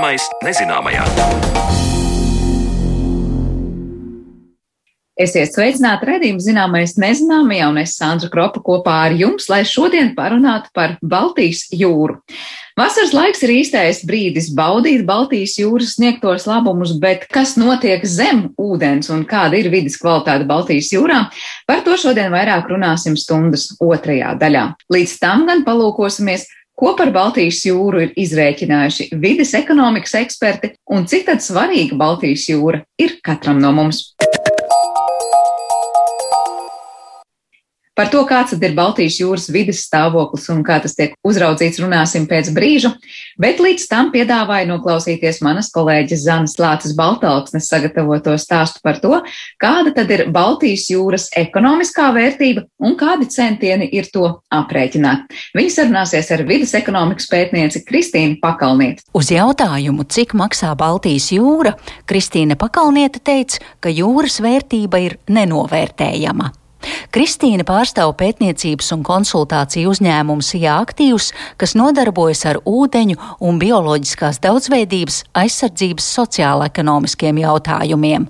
Zināmais nezināmajā. Esiet sveicināti redzījuma zināmais nezināmajā, un es Sandra Kropa kopā ar jums, lai šodien parunātu par Baltijas jūru. Vasaras laiks ir īstais brīdis baudīt Baltijas jūras sniegtos labumus, bet kas notiek zem ūdens un kāda ir vidas kvalitāte Baltijas jūrā, par to šodien vairāk runāsim stundas otrajā daļā. Līdz tam gan palūkosimies, Ko par Baltijas jūru ir izrēķinājuši vides ekonomikas eksperti un cik tad svarīga Baltijas jūra ir katram no mums? Par to, kāds ir Baltijas jūras vidas stāvoklis un kā tas tiek uzraudzīts, runāsim pēc brīža, bet līdz tam piedāvāju noklausīties manas kolēģis Zanas Lācis Baltalksnes sagatavoto stāstu par to, kāda tad ir Baltijas jūras ekonomiskā vērtība un kādi centieni ir to aprēķināt. Viņa sarunāsies ar vidas ekonomikas pētnieci Kristīnu Pakalnieti. Uz jautājumu, cik maksā Baltijas jūra, Kristīna Pakalniete teica, ka jūras vērtība ir nenovērtējama. Kristīna pārstāv pētniecības un konsultāciju uzņēmumu SIA aktīvs, kas nodarbojas ar ūdeņu un bioloģiskās daudzveidības aizsardzības sociāla-ekonomiskiem jautājumiem.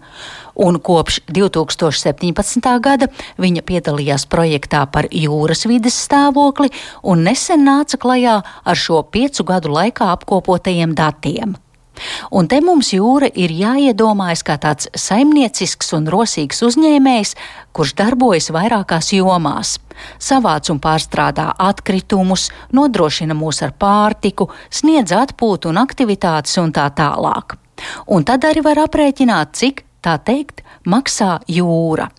Un kopš 2017. gada viņa piedalījās projektā par jūras vides stāvokli un nesen nāca klajā ar šo piecu gadu laikā apkopotajiem datiem. Un te mums jūra ir jāiedomājas kā tāds saimniecisks un rosīgs uzņēmējs, kurš darbojas vairākās jomās. Savāc un pārstrādā atkritumus, nodrošina mūs ar pārtiku, sniedz atpūtu un aktivitātes un tā tālāk. Un tad arī var aprēķināt, cik, tā teikt, maksā jūra.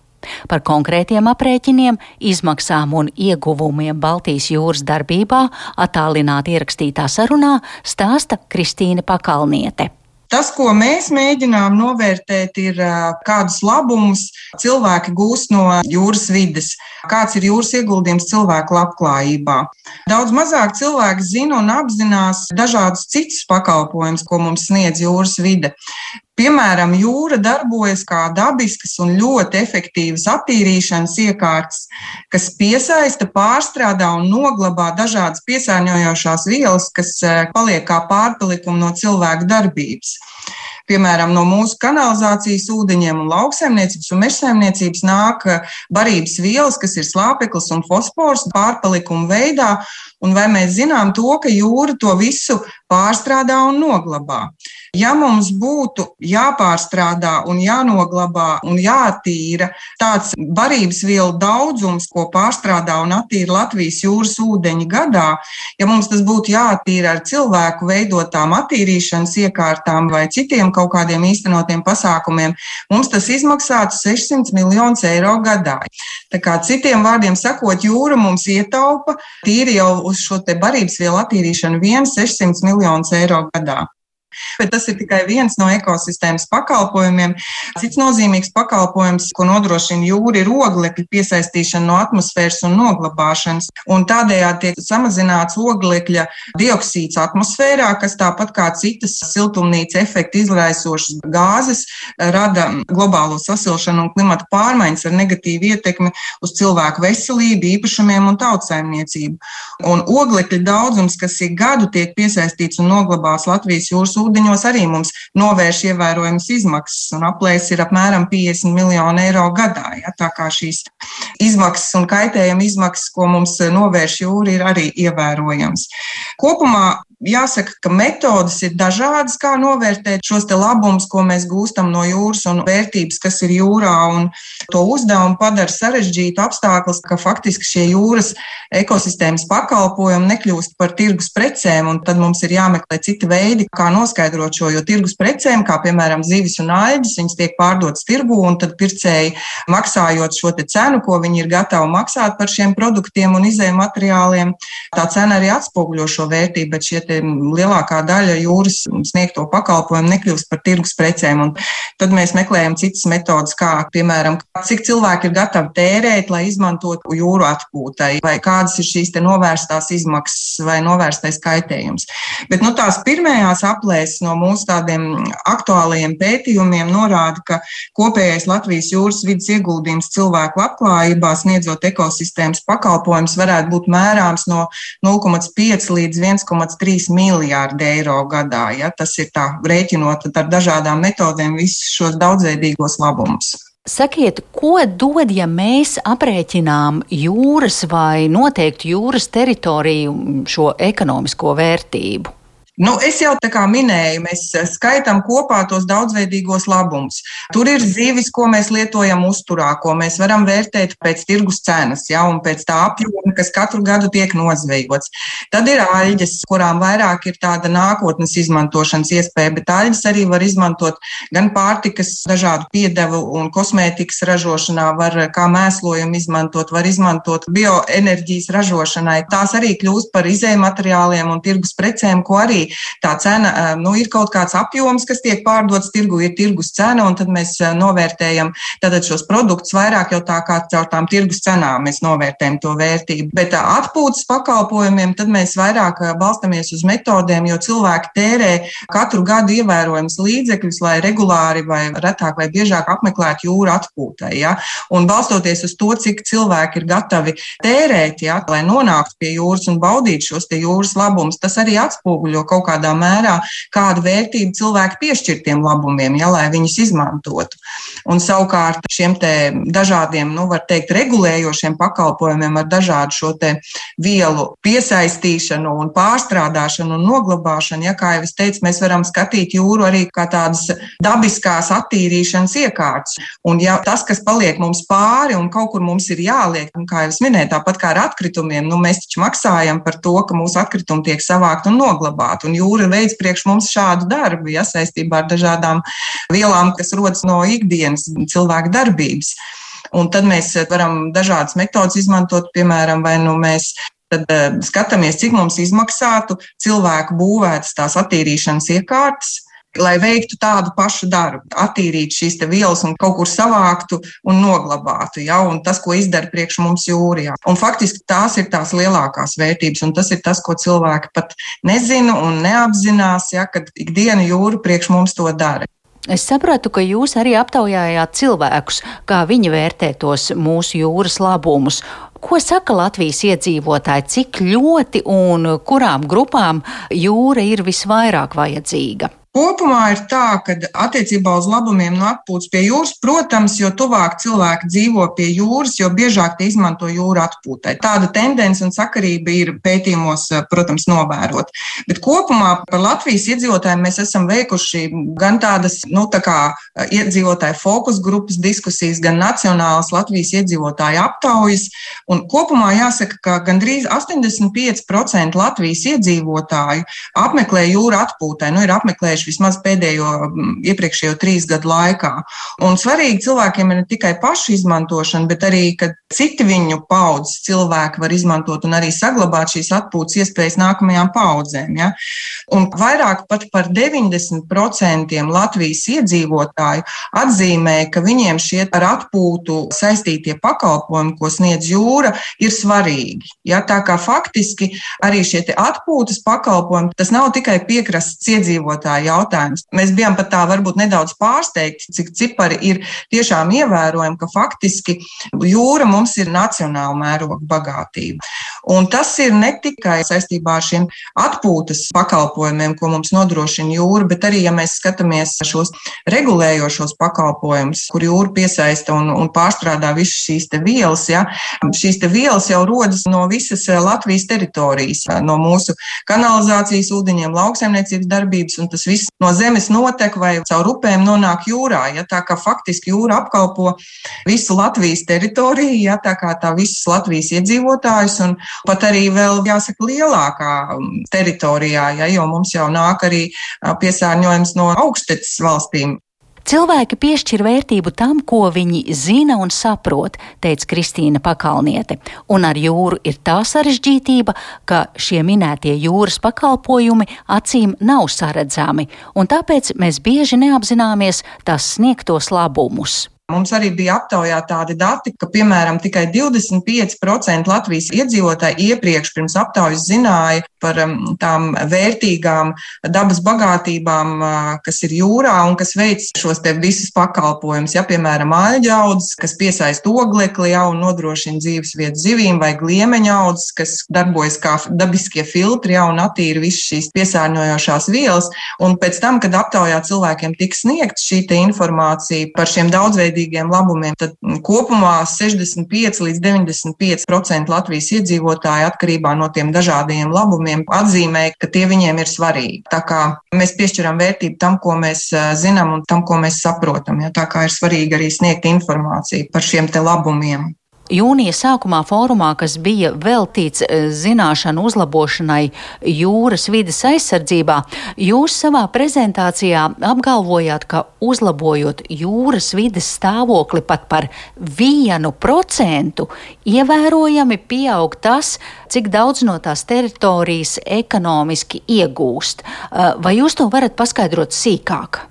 Par konkrētiem aprēķiniem, izmaksām un ieguvumiem Baltijas jūras darbībā attālināti ierakstītā sarunā stāsta Kristīne Pakalniete. Tas, ko mēs mēģinām novērtēt, ir kādus labumus cilvēki gūst no jūras vides, kāds ir jūras ieguldījums cilvēku labklājībā. Daudz mazāk cilvēki zina un apzinās dažādus citus pakalpojumus, ko mums sniedz jūras vide. Piemēram, jūra darbojas kā dabiskas un ļoti efektīvas attīrīšanas iekārtas, kas piesaista, pārstrādā un noglabā dažādas piesārņojošās vielas, kas paliek kā pārpalikumi no cilvēku darbības. Piemēram, no mūsu kanalizācijas ūdeņiem un lauksaimniecības un mežsaimniecības nāk barības vielas, kas ir slāpeklis un fosfors pārpalikuma veidā, un vai mēs zinām to, ka jūra to visu pārstrādā un noglabā. Ja mums būtu jāpārstrādā un jānoglabā un jātīra tāds barības vielu daudzums, ko pārstrādā un attīra Latvijas jūras ūdeņi gadā, ja mums tas būtu jātīra ar cilvēku veidotām attīrīšanas iekārtām vai citiem kaut kādiem īstenotiem pasākumiem, mums tas izmaksātu 600 miljonus eiro gadā. Tā kā citiem vārdiem sakot, jūra mums ietaupa tīri jau uz šo te barības vielu attīrīšanu 1 600 miljonus eiro gadā. Bet tas ir tikai viens no ekosistēmas pakalpojumiem. Cits nozīmīgs pakalpojums, ko nodrošina jūra, ir oglekļa piesaistīšana no atmosfēras un noglabāšanas. Un tādējādi tiek samazināts oglekļa dioksīds atmosfērā, kas tāpat kā citas siltumnīca efekta izraisošas gāzes rada globālo sasilšanu un klimata pārmaiņas ar negatīvu ietekmi uz cilvēku veselību, īpašumiem un tautsājumniecību. Un oglekļa daudzums, kas ik gadu tiek piesaistīts un noglabāts Latvijas jūras ūdeņos arī mums novērš ievērojamas izmaksas, un aplēs ir apmēram 50 miljonu eiro gadā. Ja? Tā kā šīs izmaksas un kaitējuma izmaksas, ko mums novērš jūra, ir arī ievērojams. Kopumā jāsaka, ka metodas ir dažādas, kā novērtēt šos labumus, ko mēs gūstam no jūras un vērtības, kas ir jūrā. To uzdevumu padara sarežģītu apstākļus, ka faktiski šie jūras ekosistēmas pakalpojumi nekļūst par tirgus precēm, un tad mums ir jāmeklē citi veidi, kā noskaidrot šo. Jo tirgus precēm, kā piemēram zivis un aļģis, viņas tiek pārdotas tirgu, un tad pircēji maksājot šo cenu, ko viņi ir gatavi maksāt par šiem produktiem un izējuma materiāliem, tā cena arī atspoguļo šo vērtību. Šie lielākā daļa jūras sniegto pakalpojumu nekļūst par tirgus precēm. Un tad mēs meklējam citas metodas, kā piemēram, cik cilvēki ir gatavi tērēt, lai izmantotu jūru atpūtai, vai kādas ir šīs novērstās izmaksas vai novērstais kaitējums. Bet nu, tās pirmajās aplēses no mūsu tādiem aktuālajiem pētījumiem norāda, ka kopējais Latvijas jūras vidas ieguldījums cilvēku labklājībā sniedzot ekosistēmas pakalpojumus varētu būt mērāms no 0,5 līdz 1,3 3 miljārdi eiro gadā. Ja? Tas ir tā rēķinot ar dažādām metodēm visus šos daudzveidīgos labumus. Sakiet, ko dod, ja mēs aprēķinām jūras vai noteikti jūras teritoriju šo ekonomisko vērtību? Nu, es jau tā kā minēju, mēs eh, skaitām kopā tos daudzveidīgos labumus. Tur ir zivis, ko mēs lietojam uzturā, ko mēs varam vērtēt pēc tirgus cenas, ja, un pēc tā apjoma, kas katru gadu tiek nozvejots. Tad ir aļģes, kurām vairāk ir tāda nākotnes izmantošanas iespēja, bet aļģes arī var izmantot gan pārtikas, dažādu piedevu un kosmētikas ražošanā, var kā mēslojumu izmantot, var izmantot bioenerģijas ražošanai. Tās arī kļūst par izējumateriāliem un tirgus precēm, ko arī tā cena, nu, ir kaut kāds apjoms, kas tiek pārdots tirgu, ir tirgus cena, un tad mēs novērtējam tātad šos produktus vairāk jau tā kā caur tām tirgus cenām mēs novērtējam to vērtību. Bet atpūtas pakalpojumiem tad mēs vairāk balstamies uz metodēm, jo cilvēki tērē katru gadu ievērojams līdzekļus, lai regulāri vai retāk vai biežāk apmeklētu jūru atpūtai. Ja? Un balstoties uz to, cik cilvēki ir gatavi tērēt, ja, lai nonāktu pie jūras un baudītu šos jūras labumus, tas arī atspoguļo kaut kādā mērā, kādu vērtību cilvēki piešķir tiem labumiem, ja, lai viņus izmantotu. Un savukārt šiem dažādiem, nu, var teikt, regulējošiem pakalpojumiem ar dažādu šo vielu piesaistīšanu un pārstrādāšanu un noglabāšanu, ja, kā jau es teicu, mēs varam skatīt jūru arī kā tādas dabiskās attīrīšanas iekārtas. Un ja tas, kas paliek mums pāri un kaut kur mums ir jāliek, un kā jau es minēju, tāpat kā ar atkritumiem, nu, mēs taču maksājam par to, ka mūsu atkritumi tiek savākti un noglabāti strādāt. Un jūra veids priekš mums šādu darbu, ja saistībā ar dažādām vielām, kas rodas no ikdienas cilvēka darbības. Un tad mēs varam dažādas metodas izmantot, piemēram, vai nu mēs tad uh, skatāmies, cik mums izmaksātu cilvēku būvētas tās attīrīšanas iekārtas, lai veiktu tādu pašu darbu, attīrītu šīs vielas un kaut kur savāktu un noglabātu. Ja? Un tas, ko izdara priekš mums jūrijā. Un faktiski tās ir tās lielākās vērtības, un tas ir tas, ko cilvēki pat nezina un neapzinās, ja, kad ikdiena jūra priekš mums to dara. Es sapratu, ka jūs arī aptaujājāt cilvēkus, kā viņi vērtē tos mūsu jūras labumus. Ko saka Latvijas iedzīvotāji, cik ļoti un kurām grupām jūra ir visvairāk vajadzīga? Kopumā ir tā, ka attiecībā uz labumiem no atpūtas pie jūras, protams, jo tuvāk cilvēki dzīvo pie jūras, jo biežāk tie izmanto jūru atpūtai. Tāda tendence un sakarība ir pētījumos, protams, novērot. Bet kopumā par Latvijas iedzīvotājiem mēs esam veikuši gan tādas, nu, tā kā iedzīvotāju fokus grupas diskusijas, gan nacionālas Latvijas iedzīvotāju aptaujas. Un kopumā jāsaka, ka gandrīz 85% Latvijas iedzīvotāju apmeklē jūru atpūtai. Nu, tieši vismaz pēdējo iepriekšējo trīs gadu laikā. Un svarīgi cilvēkiem ir ne tikai pašu izmantošana, bet arī, ka citi viņu paudzes cilvēki var izmantot un arī saglabāt šīs atpūtas iespējas nākamajām paudzēm. Ja? Un vairāk pat par 90% Latvijas iedzīvotāju atzīmē, ka viņiem šie ar atpūtu saistītie pakalpojumi, ko sniedz jūra, ir svarīgi. Ja? Tā kā faktiski arī šie atpūtas pakalpojumi, tas nav tikai piekrastes iedzīvotāji jautājums. Mēs bijām pat tā varbūt nedaudz pārsteigti, cik cipari ir tiešām ievērojami, ka faktiski jūra mums ir nacionāla mēroga bagātība. Un tas ir ne tikai saistībā ar šiem atpūtas pakalpojumiem, ko mums nodrošina jūra, bet arī, ja mēs skatāmies šos regulējošos pakalpojumus, kur jūra piesaista un, un pārstrādā visas šīs vielas, ja, šīs vielas jau rodas no visas Latvijas teritorijas, no mūsu kanalizācijas ūdeņiem, lauksaimniecības darbības, un tas viss no zemes notek vai caur upēm nonāk jūrā. Ja, tā kā faktiski jūra apkalpo visu Latvijas teritoriju, ja, tā kā tā visas Latvijas iedzīvotājus un pat arī vēl, jāsaka, lielākā teritorijā, ja, jo mums jau nāk arī piesārņojums no augstecas valstīm. Cilvēki piešķir vērtību tam, ko viņi zina un saprot, teica Kristīna Pakalniete. Un ar jūru ir tā sarežģītība, ka šie minētie jūras pakalpojumi acīm nav saredzami, un tāpēc mēs bieži neapzināmies tās sniegtos labumus. Mums arī bija aptaujā tādi dati, ka, piemēram, tikai 25% Latvijas iedzīvotāji iepriekš pirms aptaujas zināja par um, tām vērtīgām dabas bagātībām, uh, kas ir jūrā un kas veic šos te visus pakalpojumus. Ja, piemēram, aļģaudzes, kas piesaista oglekli jau un nodrošina dzīves vietu zivīm, vai gliemeņa audzes, kas darbojas kā dabiskie filtri jau un attīra visas šīs piesārņojošās vielas. Un pēc tam, kad aptaujā cilvēkiem tika sniegta šī informācija par šiem daudzveidīgiem labumiem, tad kopumā 65 līdz 95% Latvijas iedzīvotāji atkarībā no tiem dažādiem labumiem atzīmēja, ka tie viņiem ir svarīgi. Tā kā mēs piešķiram vērtību tam, ko mēs zinām un tam, ko mēs saprotam. Ja? Tā kā ir svarīgi arī sniegt informāciju par šiem te labumiem. Jūnija sākumā fórumā, kas bija veltīts e, zināšanu uzlabošanai jūras vides aizsardzībā, jūs savā prezentācijā apgalvojāt, ka uzlabojot jūras vides stāvokli pat par vienu procentu, ievērojami pieaug tas, cik daudz no tās teritorijas ekonomiski iegūst. E, vai jūs to varat paskaidrot sīkāk?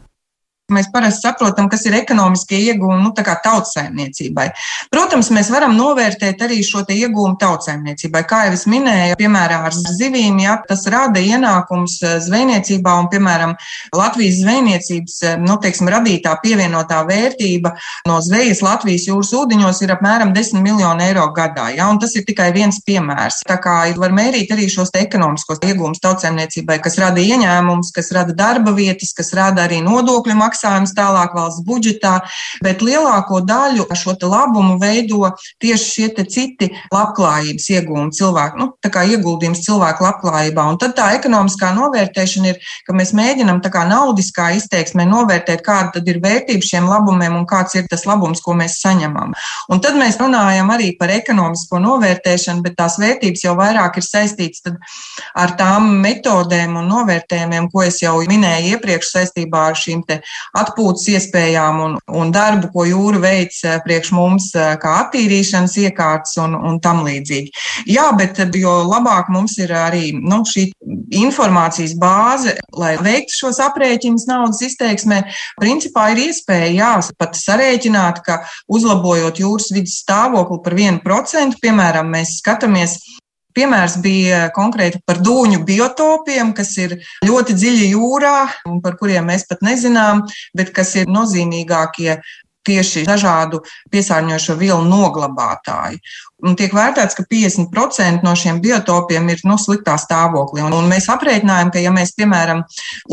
Mēs parasti saprotam, kas ir ekonomiskie iegūmi nu, tautsēmniecībai. Protams, mēs varam novērtēt arī šo iegūmu tautsēmniecībai. Kā jau es minēju, piemēram, ar zivīm, ja, tas rada ienākums eh, zvejniecībā un, piemēram, Latvijas zvejniecības eh, nu, teiksim, radītā pievienotā vērtība no zvejas Latvijas jūras ūdeņos ir apmēram 10 miljonu eiro gadā. Ja, tas ir tikai viens piemērs. Tā kā var mērīt arī šos ekonomiskos iegūmus tautsēmniecībai, kas rada ieņēmumus, kas rada darba vietas, kas rada arī nodokļu maksājumus maksājums tālāk valsts budžetā, bet lielāko daļu šo labumu veido tieši šie citi labklājības iegūmi cilvēku, nu, tā kā ieguldījums cilvēku labklājībā. Un tad tā ekonomiskā novērtēšana ir, ka mēs mēģinam tā kā naudiskā izteiksmē novērtēt, kāda tad ir vērtība šiem labumiem un kāds ir tas labums, ko mēs saņemam. Un tad mēs runājam arī par ekonomisko novērtēšanu, bet tās vērtības jau vairāk ir saistītas ar tām metodēm un novērtējumiem, ko es jau minēju iepriekš saistībā ar šīm atpūtas iespējām un, un darbu, ko jūra veic eh, priekš mums, eh, kā attīrīšanas iekārtas un, un tam līdzīgi. Jā, bet eh, jo labāk mums ir arī nu, šī informācijas bāze, lai veiktu šos aprēķinus naudas izteiksmē, principā ir iespēja jā, pat sarēķināt, ka uzlabojot jūras vidas stāvokli par 1%, piemēram, mēs skatāmies Piemērs bija konkrēti par dūņu biotopiem, kas ir ļoti dziļi jūrā un par kuriem mēs pat nezinām, bet kas ir nozīmīgākie tieši dažādu piesārņojošo vielu noglabātāji. Un tiek vērtēts, ka 50% no šiem biotopiem ir nu, sliktā stāvoklī. Un, un mēs aprēķinājām, ka, ja mēs, piemēram,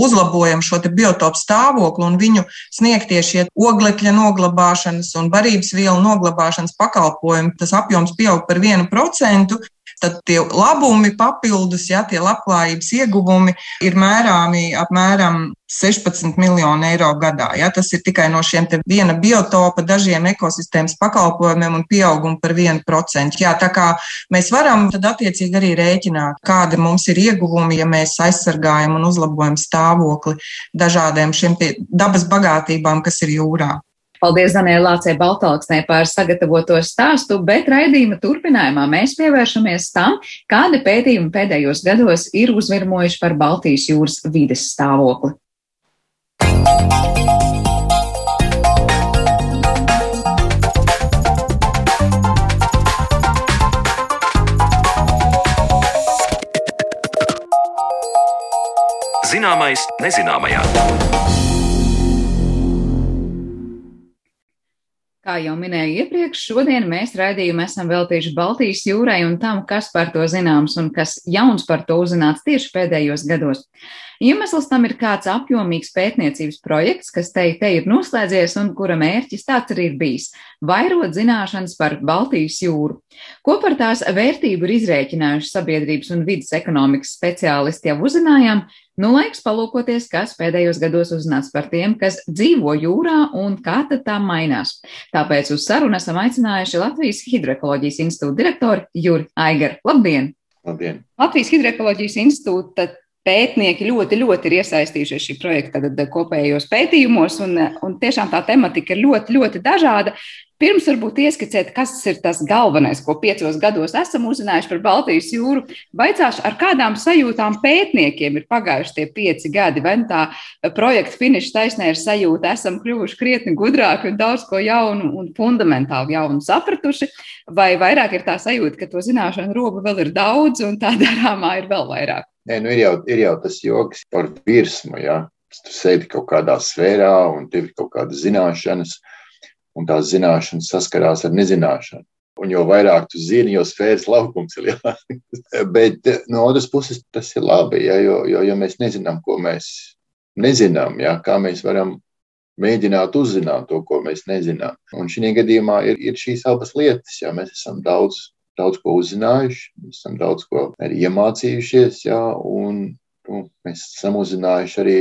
uzlabojam šo biotopu stāvokli un viņu sniegtie šie oglekļa noglabāšanas un barības vielu noglabāšanas pakalpojumi, tas apjoms pieaug par 1%, tad tie labumi papildus, ja tie labklājības ieguvumi ir mērāmi apmēram 16 miljonu eiro gadā. Ja, tas ir tikai no šiem viena biotopa, dažiem ekosistēmas pakalpojumiem un pieaugumu par 1%. Jā, tā kā mēs varam tad attiecīgi arī rēķināt, kādi mums ir ieguvumi, ja mēs aizsargājam un uzlabojam stāvokli dažādiem šiem dabas bagātībām, kas ir jūrā. Paldies Daniela Lācē Baltalksnē par sagatavoto stāstu, bet raidījuma turpinājumā mēs pievēršamies tam, kādi pētījumi pēdējos gados ir uzvirmojuši par Baltijas jūras vides stāvokli. Zināmais nezināmajā. Kā jau minēju iepriekš, šodien mēs raidījumu esam veltījuši Baltijas jūrai un tam, kas par to zināms un kas jauns par to uzzināts tieši pēdējos gados. Iemesls tam ir kāds apjomīgs pētniecības projekts, kas te, te ir noslēdzies un kura mērķis tāds arī ir bijis - vairot zināšanas par Baltijas jūru. Ko par tās vērtību ir izrēķinājuši sabiedrības un vidas ekonomikas speciālisti jau uzzinājām, nu laiks palūkoties, kas pēdējos gados uzzināts par tiem, kas dzīvo jūrā un kā tad tā mainās. Tāpēc uz sarunu esam aicinājuši Latvijas Hidroekoloģijas institūta direktoru Juri Aigaru. Labdien! Labdien! Latvijas Hidroekoloģijas institūta pētnieki ļoti, ļoti ir iesaistījušies šī projekta tad, kopējos pētījumos, un, un tiešām tā tematika ir ļoti, ļoti dažāda. Pirms varbūt ieskicēt, kas ir tas galvenais, ko piecos gados esam uzzinājuši par Baltijas jūru, vaicāšu, ar kādām sajūtām pētniekiem ir pagājuši tie pieci gadi. Vai nu tā projekta finiša taisnē ir sajūta, esam kļuvuši krietni gudrāki un daudz ko jaunu un fundamentāli jaunu sapratuši, vai vairāk ir tā sajūta, ka to zināšanu robu vēl ir daudz un tā darāmā ir vēl vairāk. Nē, nu ir, jau, ir jau tas joks par virsmu. Ja? Tu sēdi kaut kādā sfērā un tev ir kaut kādas zināšanas un tās zināšanas saskarās ar nezināšanu. Un jo vairāk tu zini, jo sfēras laukums ir lielāks. Bet eh, no otras puses tas ir labi, ja, jo, jo ja mēs nezinām, ko mēs nezinām, ja, kā mēs varam mēģināt uzzināt to, ko mēs nezinām. Un šī gadījumā ir, ir šīs abas lietas. Ja, mēs esam daudz, daudz ko uzzinājuši, mēs esam daudz ko arī iemācījušies, ja, un nu, mēs esam uzzinājuši arī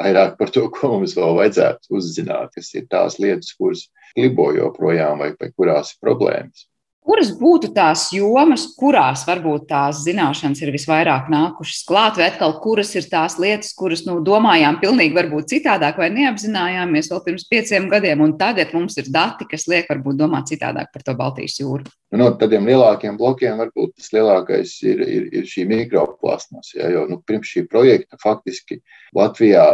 vairāk par to, ko mums vēl vajadzētu uzzināt, kas ir tās lietas, kuras klibo joprojām vai, vai kurās ir problēmas. Kuras būtu tās jomas, kurās varbūt tās zināšanas ir visvairāk nākušas klāt, vai atkal kuras ir tās lietas, kuras nu, domājām pilnīgi varbūt citādāk, vai neapzinājāmies vēl pirms pieciem gadiem, un tagad mums ir dati, kas liek varbūt domāt citādāk par to Baltijas jūru? Nu, no tādiem lielākiem blokiem varbūt tas lielākais ir, ir, ir šī mikroplasmas, ja, jo nu, pirms šī projekta faktiski Latvijā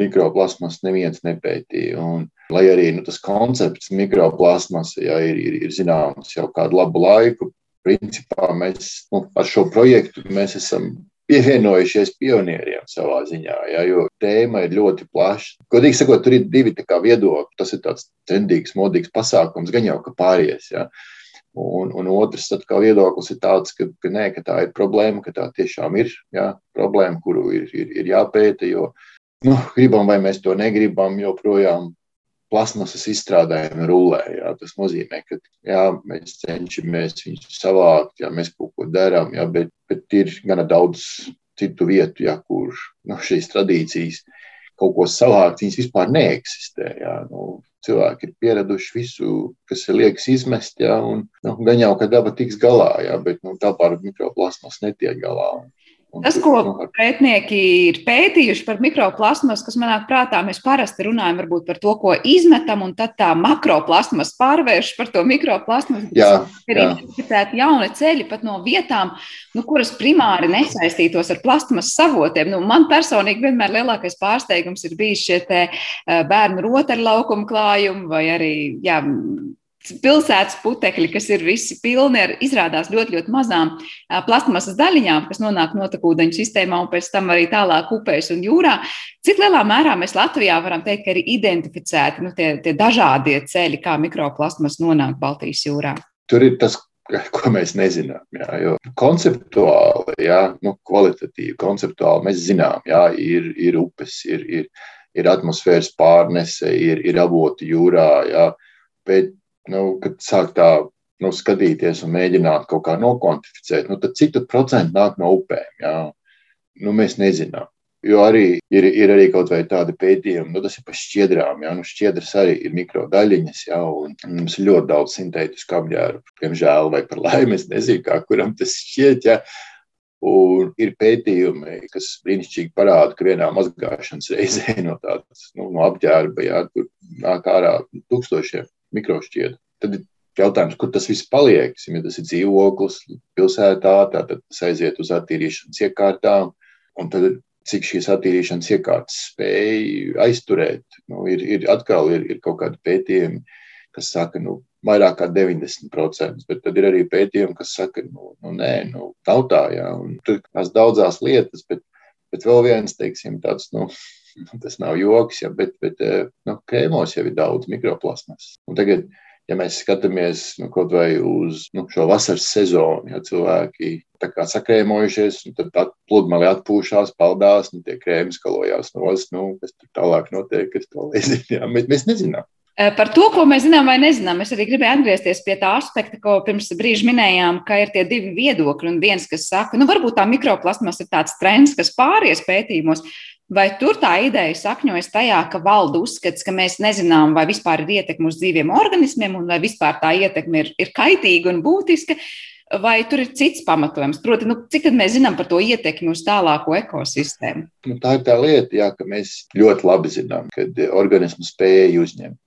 mikroplasmas neviens nepētīja. Un, lai arī nu, tas koncepts mikroplasmas ja, ir, ir, ir zināms jau kādu labu laiku, principā mēs nu, ar šo projektu esam pievienojušies pionieriem savā ziņā, ja, jo tēma ir ļoti plaša. Godīgi sakot, tur ir divi viedokļi. Tas ir tāds trendīgs, modīgs pasākums, gan jau ka pāries. Ja. Un, un otrs atkal viedoklis ir tāds, ka, ka, nē, ka tā ir problēma, ka tā tiešām ir ja, problēma, kuru ir, ir, ir jāpēta. Jo nu, gribam vai mēs to negribam, joprojām plasmasas izstrādājumi rulē. Jā. Tas nozīmē, ka jā, mēs cenšamies viņus savākt, jā, mēs kaut ko darām, jā, bet, bet ir gana daudz citu vietu, jā, kur nu, šīs tradīcijas kaut ko savākt, viņas vispār neeksistē. Jā. Nu, cilvēki ir pieraduši visu, kas ir liekas izmest, jā, un nu, gan jau, ka daba tiks galā, jā, bet nu, tā ar mikroplasmas netiek galā. Un, Tas, ko pētnieki ir pētījuši par mikroplasmas, kas manā prātā mēs parasti runājam par to, ko izmetam, un tad tā makroplasmas pārvērš par to mikroplasmas. Jā, ir identificēti jauni ceļi pat no vietām, nu, kuras primāri nesaistītos ar plasmas savotiem. Nu, man personīgi vienmēr lielākais pārsteigums ir bijis šie eh, bērnu rotaļlaukumu klājumi vai arī jā, pilsētas putekļi, kas ir visi pilni ar izrādās ļoti, ļoti mazām plastmasas daļiņām, kas nonāk notekūdeņu sistēmā un pēc tam arī tālāk upēs un jūrā. Cik lielā mērā mēs Latvijā varam teikt, ka ir identificēti nu, tie, tie dažādie ceļi, kā mikroplasmas nonāk Baltijas jūrā? Tur ir tas, ko mēs nezinām. Jā, jo konceptuāli, jā, nu, kvalitatīvi, konceptuāli mēs zinām, jā, ir, ir upes, ir, ir, ir atmosfēras pārnese, ir, ir avoti jūrā, jā, bet nu, kad sāk tā nu, skatīties un mēģināt kaut kā nokvantificēt, nu, tad cik tad procentu nāk no upēm? Jā? Nu, mēs nezinām. Jo arī ir, ir arī kaut vai tādi pētījumi, nu, tas ir par šķiedrām. Jā, nu, šķiedras arī ir mikrodaļiņas, jā, un mums ir ļoti daudz sintētisku apģērbu. Diemžēl, vai par laimi, es nezinu, kā kuram tas šķiet. Jā. Un ir pētījumi, kas brīnišķīgi parāda, ka vienā mazgāšanas reizē no tādas nu, no apģērba jā, tur nāk ārā tūkstošiem mikrošķiedru. Tad ir jautājums, kur tas viss paliek. Ja tas ir dzīvoklis pilsētā, tad tas aiziet uz attīrīšanas iekārtām. Un tad cik šīs attīrīšanas iekārtas spēj aizturēt. Nu, ir, ir atkal ir, ir kaut kādi pētījumi, kas saka, nu, vairāk kā 90%, bet tad ir arī pētījumi, kas saka, nu, nu nē, nu, nav tā, jā, un tur tās daudzās lietas, bet, bet vēl viens, teiksim, tāds, nu, tas nav joks, ja, bet, bet eh, nu, krēmos jau ir daudz mikroplasmas. Un tagad, ja mēs skatāmies nu, kaut vai uz nu, šo vasaras sezonu, ja cilvēki kā sakrēmojušies, tad pludmali atpūšās, paldās, nu, tie krēmi skalojās nost, nu, kas tur tālāk notiek, kas to nezinu, ja, bet mēs nezinām. Eh, par to, ko mēs zinām vai nezinām, es arī gribēju atgriezties pie tā aspekta, ko pirms brīža minējām, ka ir tie divi viedokļi. Un viens, kas saka, nu, varbūt tā mikroplasmas ir tāds trends, kas pāries pētījumos, Vai tur tā ideja sakņojas tajā, ka valda uzskats, ka mēs nezinām, vai vispār ir ietekme uz dzīviem organismiem, un vai vispār tā ietekme ir, ir kaitīga un būtiska, vai tur ir cits pamatojums? Proti, nu, cik mēs zinām par to ietekmi uz tālāko ekosistēmu? Nu, tā ir tā lieta, jā, ka mēs ļoti labi zinām, ka organismu spēja uzņemt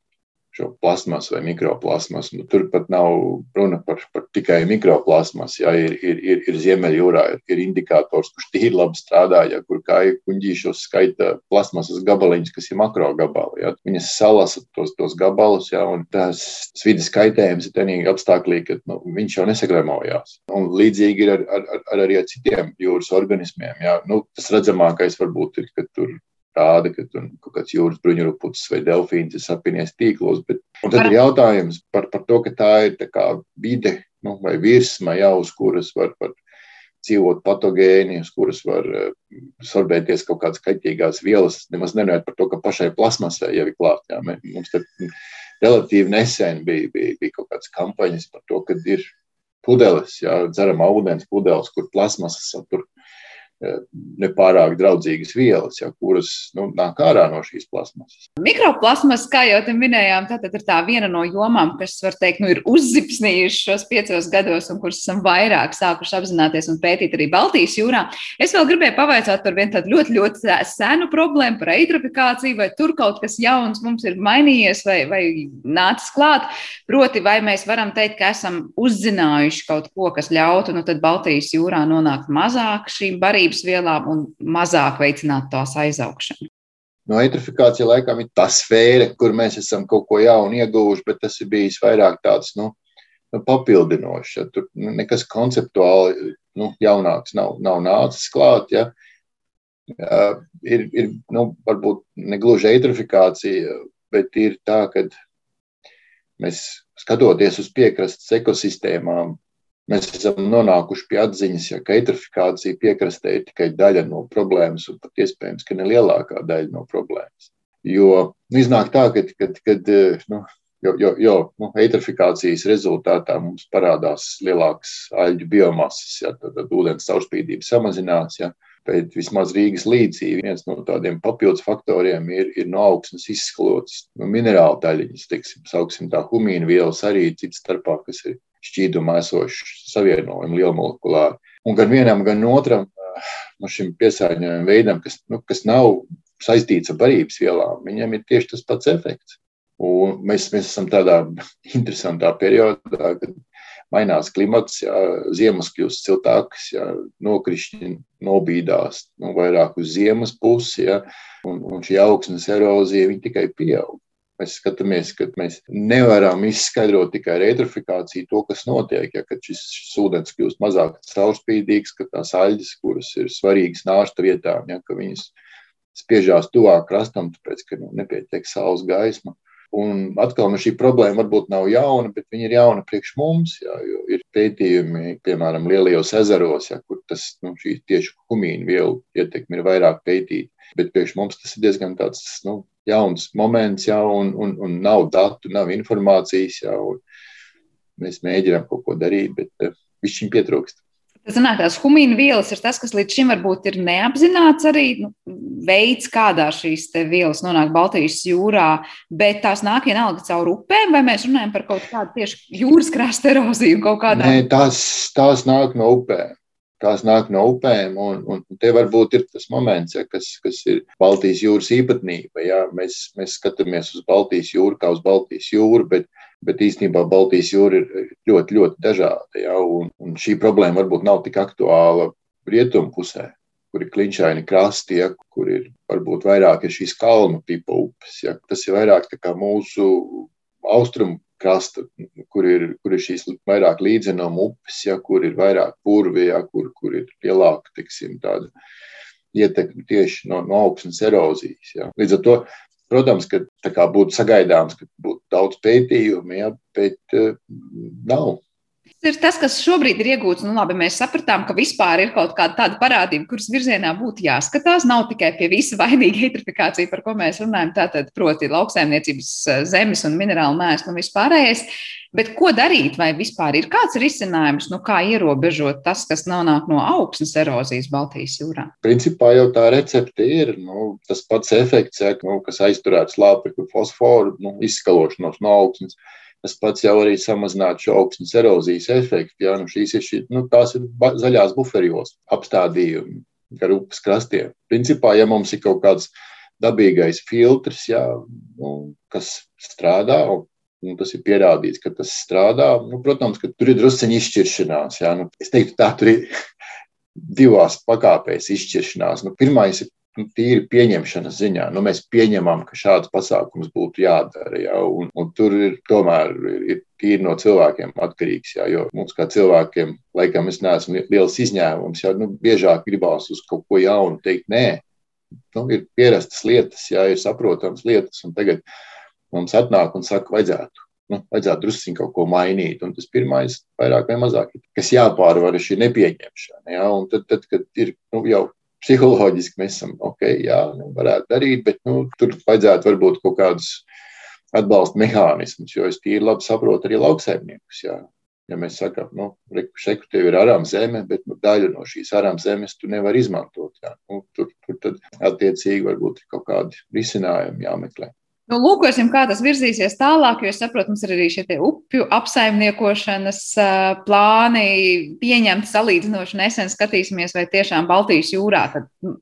šo plasmasu vai mikroplasmasu. Nu, tur pat nav runa par, par tikai mikroplasmasu. Ja, ir, ir, ir, ir Ziemeļjūrā ir, ir indikators, kurš tīri labi strādā, ja, kur kāju kuģīšos skaita plasmasas gabaliņus, kas ir makro gabali. Ja. Viņas salasa tos, tos gabalus, ja, un tās vidas kaitējums ir tenīgi apstākļī, ka nu, viņš jau nesagramojās. Un līdzīgi ir ar, ar, ar, ar arī ar citiem jūras organismiem. Ja. Nu, tas redzamākais varbūt ir, ka tur rāda, ka tur kaut kāds jūras bruņurupucis vai delfīns ir sapinies tīklos. Bet, un tad ir jautājums par, par to, ka tā ir tā kā vide nu, vai virsma, jā, uz kuras var, var dzīvot patogēni, uz kuras var uh, sorbēties kaut kādas kaitīgās vielas. Nemaz nerunājot par to, ka pašai plasmasai jau ir klāt. Jā, mums te relatīvi nesen bija, bija, bija kaut kādas kampaņas par to, ka ir pudeles, jā, dzeramā ūdens pudeles, kur plasmasas satur nepārāk draudzīgas vielas, ja, kuras nu, nāk ārā no šīs plasmasas. Mikroplasmas, kā jau te minējām, tā ir tā viena no jomām, kas, var teikt, nu, ir uzzipsnījuši šos piecos gados un kuras esam vairāk sākuši apzināties un pētīt arī Baltijas jūrā. Es vēl gribēju pavaicāt par vienu tādu ļoti, ļoti senu problēmu, par eitrofikāciju, vai tur kaut kas jauns mums ir mainījies vai, vai nācis klāt. Proti, vai mēs varam teikt, ka esam uzzinājuši kaut ko, kas ļautu nu, Baltijas jūrā nonākt mazāk šīm barībām barības vielām un mazāk veicināt tās aizaugšanu. No eitrofikācija laikam ir tā sfēra, kur mēs esam kaut ko jaunu ieguvuši, bet tas ir bijis vairāk tāds nu, nu, papildinošs. Ja. Tur nekas konceptuāli nu, jaunāks nav, nav nācis klāt. Ja. Ja, ir, ir nu, varbūt ne gluži eitrofikācija, bet ir tā, ka mēs skatoties uz piekrastes ekosistēmām, Mēs esam nonākuši pie atziņas, ja, ka eitrofikācija piekrastē ir tikai daļa no problēmas, un pat iespējams, ka ne lielākā daļa no problēmas. Jo iznāk tā, ka, kad, kad nu, jo, jo, jo nu, eitrofikācijas rezultātā mums parādās lielākas aļģu biomasas, ja, tad, tad ūdens caurspīdība samazinās. Ja, Bet vismaz Rīgas līdzī viens no tādiem papildus faktoriem ir, ir no augsnes izskalots nu, minerālu daļiņas, teiksim, tā humīna vielas arī cits starpā, kas ir šķīdumā esošu savienojumu lielmolekulāri. Un gan vienam, gan otram no šim piesārņojuma veidam, kas, nu, kas nav saistīts ar barības vielām, viņam ir tieši tas pats efekts. Un mēs, mēs esam tādā interesantā periodā, kad mainās klimats, jā, ziemas kļūst siltākas, jā, nokrišņi nobīdās nu, vairāk uz ziemas pusi, jā, un, un šī augsnes erozija tikai pieaug. Mēs skatāmies, ka mēs nevaram izskaidrot tikai ar eitrofikāciju to, kas notiek. Ja, kad šis, šis ūdens kļūst mazāk caurspīdīgs, ka tās aļģes, kuras ir svarīgas nārsta vietām, ja, ka viņas spiežās tuvāk krastam, tāpēc, ka nu, nepietiek saules gaisma. Un atkal nu, šī problēma varbūt nav jauna, bet viņa ir jauna priekš mums. Jā, ir pētījumi, piemēram, lielajos ezeros, jā, kur tas nu, tieši humīna vielu ietekme ir vairāk pētīta. Bet priekš mums tas ir diezgan tāds nu, jauns moments, jā, un, un, un nav datu, nav informācijas. Jā, mēs mēģinām kaut ko darīt, bet viņš viņam pietrūkst. Tas nāk, tās humīna vielas ir tas, kas līdz šim varbūt ir neapzināts arī nu, veids, kādā šīs vielas nonāk Baltijas jūrā, bet tās nāk vienalga caur upēm, vai mēs runājam par kaut kādu tieši jūras krasta eroziju kaut kādā? Nē, tās, tās nāk no upēm tās nāk no upēm. Un, un te varbūt ir tas moments, ja, kas, kas ir Baltijas jūras īpatnība. Ja. Mēs, mēs skatāmies uz Baltijas jūru kā uz Baltijas jūru, bet, bet īstenībā Baltijas jūra ir ļoti, ļoti dažāda. Ja, un, un šī problēma varbūt nav tik aktuāla rietumu pusē. Kur ir kliņšaini krasti, ja, kur ir varbūt vairāk ir šīs kalnu tipa upes. Ja. Tas ir vairāk mūsu austrumu krasta, kur ir, kur ir šīs vairāk līdzenuma upes, ja, kur ir vairāk purvi, ja, kur, kur ir lielāka tiksim, tāda ietekme tieši no, no augsnes erozijas. Ja. Līdz ar to, protams, ka būtu sagaidāms, ka būtu daudz pētījumu, ja, bet uh, nav ir tas, kas šobrīd ir iegūts. Nu, labi, mēs sapratām, ka vispār ir kaut kāda tāda parādība, kuras virzienā būtu jāskatās. Nav tikai pie visa vainīga eitrofikācija, par ko mēs runājam, tātad proti lauksaimniecības eh, zemes un minerālu mēslu un vispārējais. Bet ko darīt? Vai vispār ir kāds risinājums, nu, kā ierobežot tas, kas nonāk no augsnes erozijas Baltijas jūrā? Principā jau tā recepte ir nu, tas pats efekts, ja, nu, kas aizturēts lāpekļu fosforu nu, izskalošanos no augsnes. Tas pats jau arī samazinātu šo augsnes erozijas efektu. Ja? Nu, šīs ir, šī, nu, tās ir zaļās buferjos apstādījumi gar upes krastiem. Principā, ja mums ir kaut kāds dabīgais filtrs, jā, nu, kas strādā. Un, nu, tas ir pierādīts, ka tas strādā. Nu, protams, ka tur ir druskuļi izšķiršanās. Jā, nu, es teiktu, tā tur ir divās pakāpēs izšķiršanās. Nu, Pirmais ir tīri pieņemšanas ziņā. Nu, mēs pieņemam, ka šāds pasākums būtu jādara. Jā, un, un tur ir tomēr ir tīri no cilvēkiem atkarīgs. Jā, jo mums kā cilvēkiem, laikam, es neesmu liels izņēmums. Jā, nu, biežāk gribās uz kaut ko jaunu teikt, nē. Nu, ir pierastas lietas, jā, ir saprotamas lietas, un tagad mums atnāk un saka, vajadzētu nu, vajadzētu druskuļi kaut ko mainīt. Un tas pirmais, vairāk vai mazāk, kas jāpārvar, ir šī nepieņemšana. Ja? Tad, tad, kad ir nu, jau psiholoģiski, mēs esam ok, jā, nu, varētu darīt, bet nu, tur vajadzētu varbūt kaut kādus atbalsta mehānismus, jo es tīri labi saprotu arī lauksaimniekus. Jā. Ja mēs sakām, nu, šeit tev ir arām zeme, bet nu, daļu no šīs arām zemes tu nevari izmantot. Jā. Nu, tur, tur tad attiecīgi varbūt ir kaut kādi risinājumi jāmeklē. Nu, lūkosim, kā tas virzīsies tālāk, jo es saprotu, mums ir arī šie upju apsaimniekošanas uh, plāni pieņemti salīdzinoši nesen. Skatīsimies, vai tiešām Baltijas jūrā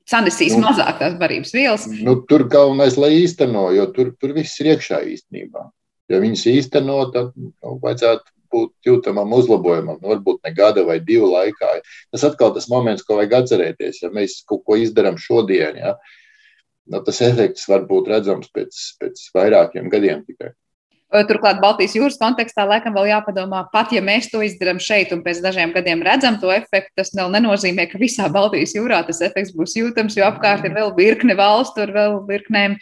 sanesīs nu, mazāk tās barības vielas. Nu, tur galvenais, lai īsteno, jo tur, tur viss ir iekšā īstenībā. Ja viņas īsteno, tad nu, vajadzētu būt jūtamam uzlabojumam, nu, varbūt ne gada vai divu laikā. Tas atkal tas moments, ko vajag atcerēties, ja mēs kaut ko izdarām šodien. Ja, nu, tas efekts var būt redzams pēc, pēc vairākiem gadiem tikai. Turklāt Baltijas jūras kontekstā laikam vēl jāpadomā, pat ja mēs to izdarām šeit un pēc dažiem gadiem redzam to efektu, tas vēl nenozīmē, ka visā Baltijas jūrā tas efekts būs jūtams, jo apkārt ir vēl virkne valstu ar vēl virknēm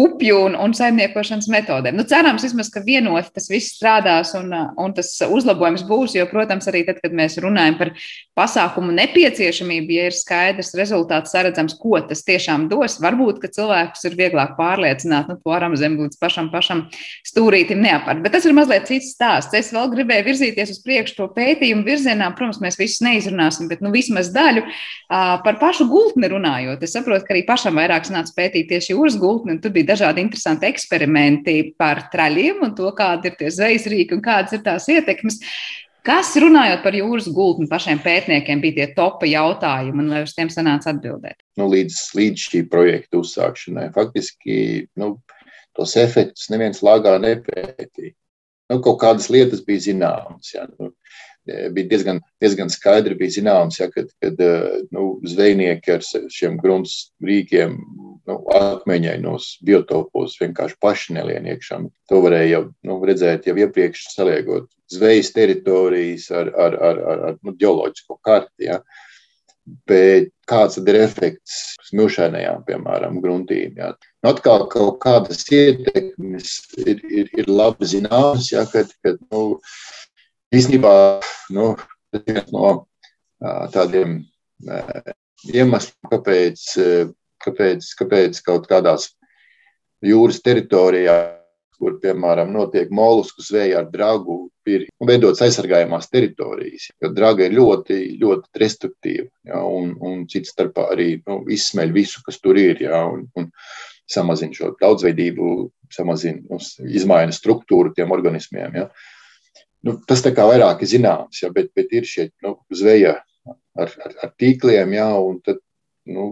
upju un, un saimniekošanas metodēm. Nu, cerams, vismaz, ka vienot tas viss strādās un, un tas uzlabojums būs, jo, protams, arī tad, kad mēs runājam par pasākumu nepieciešamību, ja ir skaidrs rezultāts, saredzams, ko tas tiešām dos, varbūt, ka cilvēkus ir vieglāk pārliecināt, nu, to varam zem līdz pašam, pašam stūrīt pētījumu neapart. Bet tas ir mazliet cits stāsts. Es vēl gribēju virzīties uz priekšu to pētījumu virzienā. Protams, mēs visus neizrunāsim, bet nu, vismaz daļu par pašu gultni runājot. Es saprotu, ka arī pašam vairāk nāca pētīt tieši jūras gultni, un tur bija dažādi interesanti eksperimenti par traļiem un to, kādi ir tie zvejas rīki un kādas ir tās ietekmes. Kas, runājot par jūras gultni, pašiem pētniekiem bija tie topa jautājumi, un vai uz tiem sanāca atbildēt? Nu, līdz, līdz šī projekta uzsākšanai faktiski nu, tos efektus neviens lāgā nepētīja. Nu, kaut kādas lietas bija zināmas. Ja, nu, e, bija diezgan, diezgan skaidri bija zināms, ja, kad, kad e, nu, zvejnieki ar šiem grunts rīkiem nu, akmeņainos biotopos vienkārši paši nelien iekšā. To varēja jau nu, redzēt jau iepriekš saliegot zvejas teritorijas ar, ar, ar, ar, ar nu, ģeoloģisko karti. Ja. Bet kāds ir efekts smilšainajām, piemēram, gruntīm? Jā. Nu, atkal kaut kādas ietekmes ir, ir, ir labi zināmas, ja, kad, kad nu, īstenībā nu, tas ir viens no tādiem iemesliem, kāpēc, kāpēc, kāpēc kaut kādās jūras teritorijā kur, piemēram, notiek molusku zveja ar dragu, ir veidotas aizsargājumās teritorijas. Jo draga ir ļoti, ļoti destruktīva ja, un, un cits starpā arī nu, izsmeļ visu, kas tur ir. Ja, un, un samazina šo daudzveidību, samazina, nu, izmaina struktūru tiem organismiem. Ja. Nu, tas tā kā vairāk ir zināms, ja, bet, bet ir šie nu, zveja ar, ar, ar tīkliem, ja, un tad, nu,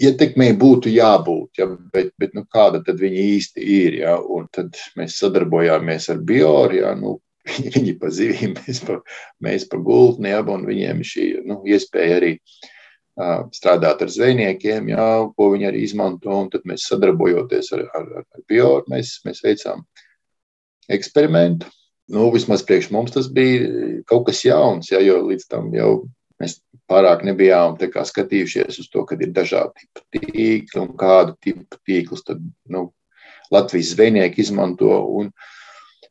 ietekmei būtu jābūt, ja, bet, bet nu, kāda tad viņi īsti ir. Ja, un tad mēs sadarbojāmies ar Bioru. Ja, nu, viņi pa zivīm, mēs pa, mēs pa gultni, ja, un viņiem šī nu, iespēja arī uh, strādāt ar zvejniekiem, ja, ko viņi arī izmanto. Tad mēs sadarbojoties ar, ar, ar Bioru, mēs, mēs veicām eksperimentu. Nu, vismaz priekš mums tas bija kaut kas jauns, ja, jo līdz tam jau mēs pārāk nebijām skatījušies uz to, ka ir dažādi tipi tīkli un kādu tipu tīklus tad, nu, Latvijas zvejnieki izmanto. Un,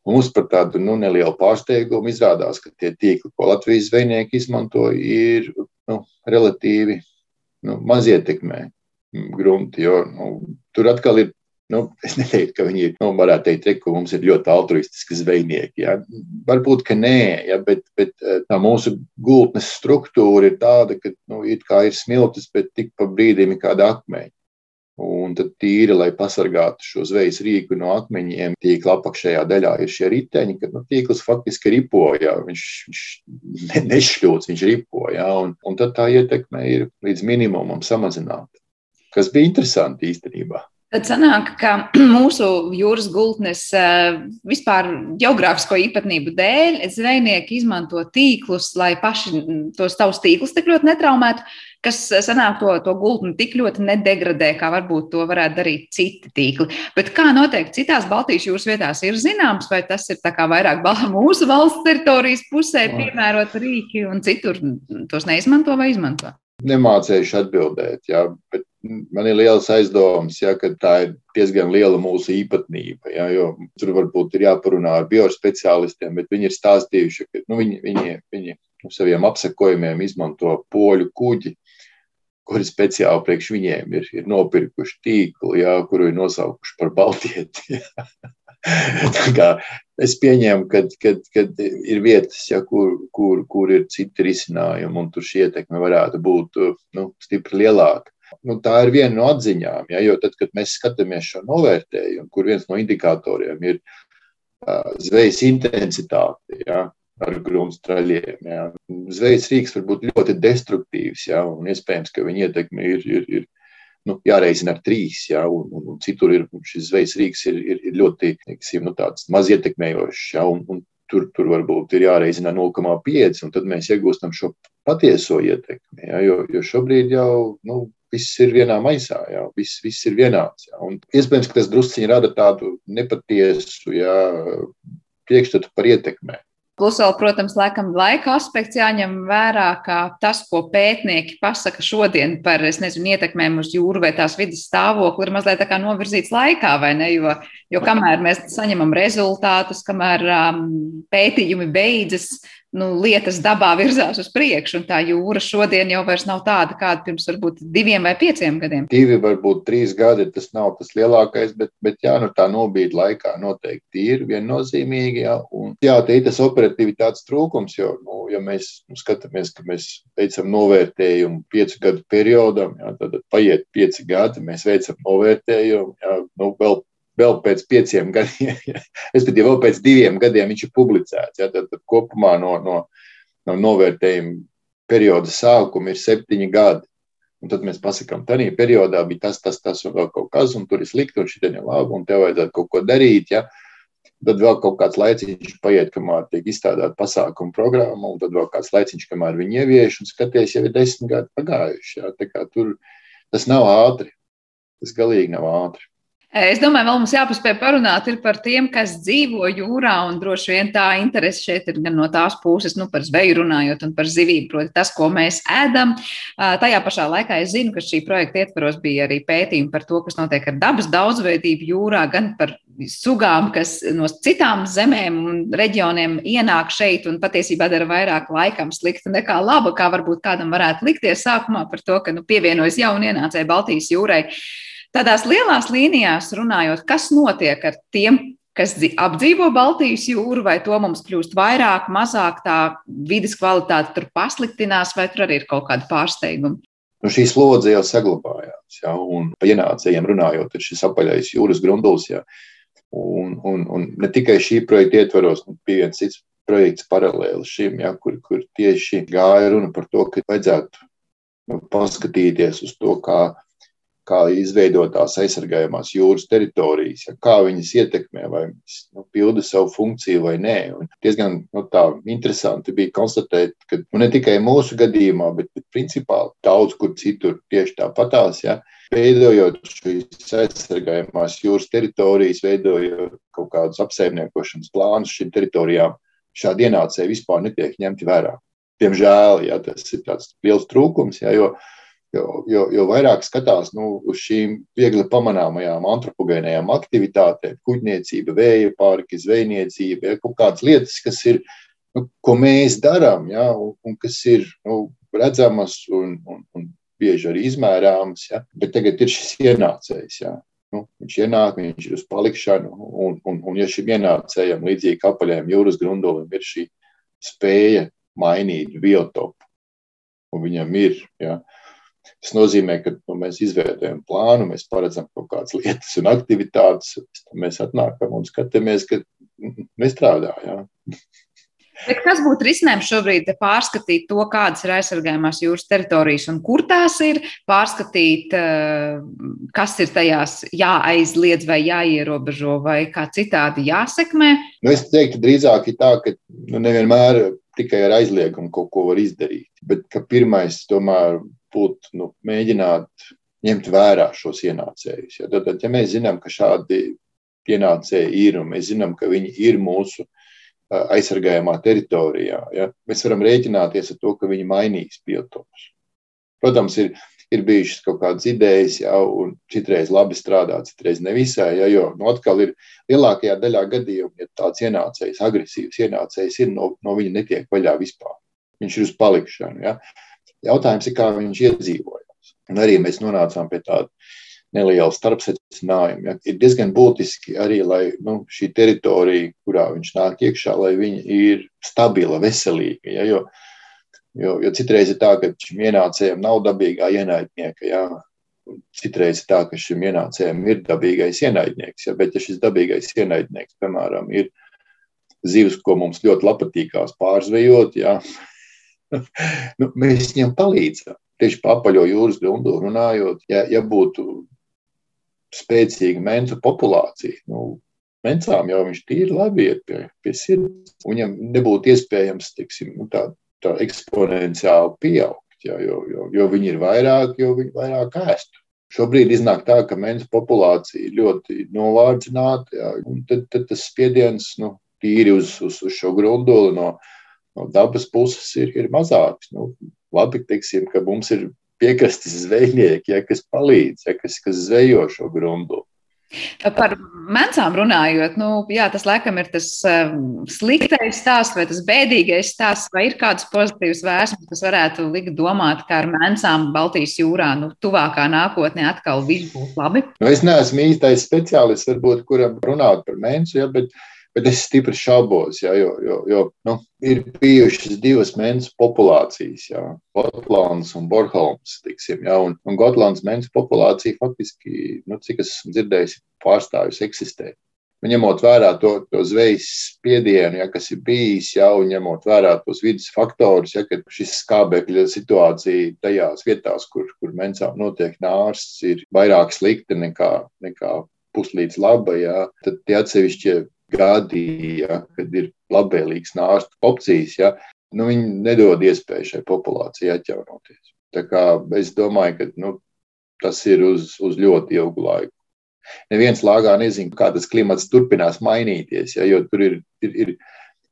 Mums par tādu nu, nelielu pārsteigumu izrādās, ka tie tīkli, ko Latvijas zvejnieki izmanto, ir nu, relatīvi nu, maz ietekmē grunti. Jo, nu, tur atkal ir Nu, es neteiktu, ka viņi ir, nu, varētu teikt, re, ka mums ir ļoti altruistiski zvejnieki. Ja? Varbūt, ka nē, ja? bet, bet eh, tā mūsu gultnes struktūra ir tāda, ka nu, it kā ir smiltis, bet tik pa brīdim ir kāda akmeņa. Un tad tīri, lai pasargātu šo zvejas rīku no akmeņiem, tīkla apakšējā daļā ir šie riteņi, kad nu, tīkls faktiski ripo, jā, viņš, viņš ne, nešļūts, viņš ripo, jā, un, un tad tā ietekme ir līdz minimumam samazināta. kas bija interesanti īstenībā. Tad sanāk, ka mūsu jūras gultnes eh, vispār geogrāfisko īpatnību dēļ zvejnieki izmanto tīklus, lai paši tos savus tīklus tik ļoti netraumētu, kas eh, sanāk to, to gultni tik ļoti nedegradē, kā varbūt to varētu darīt citi tīkli. Bet kā noteikti citās Baltijas jūras vietās ir zināms, vai tas ir vairāk mūsu valsts teritorijas pusē piemērot rīki un citur tos neizmanto vai izmanto? Nemācējuši atbildēt, jā, bet man ir liels aizdoms, ja, ka tā ir diezgan liela mūsu īpatnība. Ja, tur varbūt ir jāparunā ar biospeciālistiem, bet viņi ir stāstījuši, ka nu, viņi, viņi, viņi saviem apsekojumiem izmanto poļu kuģi, kuri speciāli priekš viņiem ir, ir nopirkuši tīklu, ja, kuru ir nosaukuši par Baltieti. Ja. es pieņēmu, ka ir vietas, ja, kur, kur, kur ir citi risinājumi, un tur šī ietekme varētu būt nu, stipri lielāka. Nu, tā ir viena no atziņām, ja, jo tad, kad mēs skatāmies šo novērtējumu, kur viens no indikatoriem ir uh, zvejas intensitāte, ja, ar grunstraļiem. Ja. Zvejas rīks var būt ļoti destruktīvs, ja, un iespējams, ka viņa ietekme ir, ir, ir nu, jāreizina ar trīs, ja, un, un, un citur ir šis zvejas rīks ir, ir, ir ļoti teiksim, nu, maz ietekmējošs. Ja, un, un tur, tur varbūt ir jāreizina 0,5, un tad mēs iegūstam šo patieso ietekmi. Ja, jo, jo šobrīd jau nu, viss ir vienā maisā, jā, viss, viss ir vienāds. Jā. Un iespējams, ka tas drusciņi rada tādu nepatiesu jā, priekšstatu par ietekmēm. Plus, vēl, protams, laikam, laika aspekts jāņem vērā, ka tas, ko pētnieki pasaka šodien par nezinu, ietekmēm uz jūru vai tās vidas stāvokli, ir mazliet novirzīts laikā, vai ne? Jo, jo kamēr mēs saņemam rezultātus, kamēr um, pētījumi beidzas, nu, lietas dabā virzās uz priekšu, un tā jūra šodien jau nav tāda, kāda pirms varbūt diviem vai pieciem gadiem. Divi, varbūt trīs gadi, tas nav tas lielākais, bet, bet jā, nu, tā nobīde laikā noteikti ir viennozīmīgi. Jā, un, jā te ir tas operatīvitātes trūkums, jo, nu, ja mēs nu, skatāmies, ka mēs veicam novērtējumu piecu gadu periodam, jā, tad paiet pieci gadi, mēs veicam novērtējumu, jā, nu, vēl vēl pēc pieciem gadiem, respektīvi, vēl pēc diviem gadiem viņš ir publicēts. Ja, tad, tad kopumā no, no, no novērtējuma perioda sākuma ir septiņi gadi. Un tad mēs pasakām, tā periodā bija tas, tas, tas un vēl kaut kas, un tur ir slikti, un šī ir labi, un tev vajadzētu kaut ko darīt. Ja? Tad vēl kaut kāds laiciņš paiet, kamēr tiek izstrādāta pasākuma programma, un tad vēl kāds laiciņš, kamēr viņi ievieš, un skaties, jau ir desmit gadi pagājuši. Ja? Tur tas nav ātri. Tas galīgi nav ātri. Es domāju, vēl mums jāpaspēj parunāt par tiem, kas dzīvo jūrā, un droši vien tā interese šeit ir gan no tās puses, nu, par zveju runājot, un par zivību, proti, tas, ko mēs ēdam. Tajā pašā laikā es zinu, ka šī projekta ietvaros bija arī pētījumi par to, kas notiek ar dabas daudzveidību jūrā, gan par sugām, kas no citām zemēm un reģioniem ienāk šeit un patiesībā dara vairāk laikam slikta nekā laba, kā varbūt kādam varētu likties sākumā par to, ka nu, pievienojas jauni ienācēji Baltijas jūrai. Tādās lielās līnijās runājot, kas notiek ar tiem, kas apdzīvo Baltijas jūru, vai to mums kļūst vairāk, mazāk, tā vidas kvalitāte tur pasliktinās, vai tur arī ir kaut kāda pārsteiguma? Nu, šī slodze jau saglabājās, ja, un par ienācējiem runājot, ir šis apaļais jūras grunduls. Ja, un, un, un ne tikai šī projekta ietvaros, bet bija viens cits projekts paralēli šim, ja, kur, kur tieši gāja runa par to, ka vajadzētu nu, paskatīties uz to, kā kā izveidotās aizsargājamās jūras teritorijas, ja, kā viņas ietekmē, vai viņas nu, pilda savu funkciju vai nē. Un diezgan nu, interesanti bija konstatēt, ka nu, ne tikai mūsu gadījumā, bet, bet principā daudz kur citur tieši tāpatās. Ja, Veidojot šīs aizsargājamās jūras teritorijas, veidojot kaut kādus apsaimniekošanas plānus šīm teritorijām, šādi ienācēji vispār netiek ņemti vērā. Diemžēl ja, tas ir tāds liels trūkums, ja, jo Jo, jo, jo vairāk skatās nu, uz šīm viegli pamanāmajām antropogēnajām aktivitātēm, kuģniecība, vēja parki, zvejniecība, ja, kaut kādas lietas, kas ir, nu, ko mēs darām, ja, un, un kas ir nu, redzamas un, un, un bieži arī izmērāmas. Ja, bet tagad ir šis ienācējs. Ja. Nu, viņš ienāk, viņš ir uz palikšanu, un, un, un ja šim ienācējam, līdzīgi apaļajam jūras grundulim, ir šī spēja mainīt biotopu, un viņam ir. Ja, Tas nozīmē, ka nu, mēs izveidojam plānu, mēs paredzam kaut kādas lietas un aktivitātes, mēs atnākam un skatāmies, ka nestrādā. Jā. Bet kas būtu risinājums šobrīd? Pārskatīt to, kādas ir aizsargājumās jūras teritorijas un kur tās ir, pārskatīt, eh, kas ir tajās jāaizliedz vai jāierobežo vai kā citādi jāsekmē. Nu, es teiktu, drīzāk ir tā, ka nu, nevienmēr tikai ar aizliegumu kaut ko var izdarīt. Bet pirmais, tomēr, būtu nu, mēģināt ņemt vērā šos ienācējus. Ja, tad, ja mēs zinām, ka šādi ienācēji ir un mēs zinām, ka viņi ir mūsu aizsargājamā teritorijā, ja, mēs varam rēķināties ar to, ka viņi mainīs biotomus. Protams, ir, ir bijušas kaut kādas idejas, ja, un citreiz labi strādā, citreiz nevisai, ja, jo nu, atkal ir lielākajā daļā gadījumu, ja tāds ienācējs, agresīvs ienācējs ir, no, no viņa netiek vaļā vispār. Viņš ir uz palikšanu. Ja. Jautājums ir, kā viņš iedzīvojas. Un arī mēs nonācām pie tāda neliela starpsecinājuma. Ja. Ir diezgan būtiski arī, lai nu, šī teritorija, kurā viņš nāk iekšā, lai viņa ir stabila, veselīga. Ja, jo, jo, jo citreiz ir tā, ka šim ienācējam nav dabīgā ienaidnieka. Ja. Citreiz ir tā, ka šim ienācējam ir dabīgais ienaidnieks, ja, bet ja šis dabīgais ienaidnieks, piemēram, ir zivs, ko mums ļoti patīkās pārzvejot, ja, nu, mēs viņam palīdzam. Tieši par apaļo jūras grundu runājot, ja, ja būtu spēcīga mentu populācija, nu, mencām jau viņš tīri labi iet pie, pie sirds. Viņam nebūtu iespējams, tiksim, nu, tā, tā eksponenciāli pieaugt, ja, jo, jo, jo viņi ir vairāk, jo viņi vairāk ēstu. Šobrīd iznāk tā, ka mentu populācija ir ļoti novārdzināta, ja, tad, tad tas spiediens nu, tīri uz, uz, uz šo grunduli no, no dabas puses ir, ir mazāks. Nu, labi, teiksim, ka mums ir piekrastes zvejnieki, ja, kas palīdz, ja, kas, kas zvejo šo grundu. Par mencām runājot, nu, jā, tas laikam ir tas um, sliktais stāsts vai tas bēdīgais stāsts, vai ir kādas pozitīvas vēsmas, kas varētu likt domāt, ka ar mencām Baltijas jūrā nu, tuvākā nākotnē atkal viss būs labi? Nu, es neesmu īstais speciālists, varbūt, kuram runāt par mencu, ja, bet Bet es stipri šaubos, ja, jo, jo, jo nu, ir bijušas divas mēnešu populācijas, ja, Gotlands un Bornholms. Ja, un, un Gotlands mēnešu populācija faktiski, nu, cik es esmu dzirdējis, pārstāvis eksistēt. Un ņemot vērā to, to zvejas spiedienu, ja, kas ir bijis, ja, un ņemot vērā tos vidas faktorus, ja, šis skābekļa situācija tajās vietās, kur, kur mencām notiek nārsts, ir vairāk slikta nekā, nekā puslīdz laba, ja, tad tie atsevišķie gadi, ja, kad ir labvēlīgs nārstu opcijas, ja, nu, viņi nedod iespēju šai populācijai atjaunoties. Tā kā es domāju, ka nu, tas ir uz, uz ļoti ilgu laiku. Neviens lāgā nezina, kā tas klimats turpinās mainīties, ja, jo tur ir, ir, ir,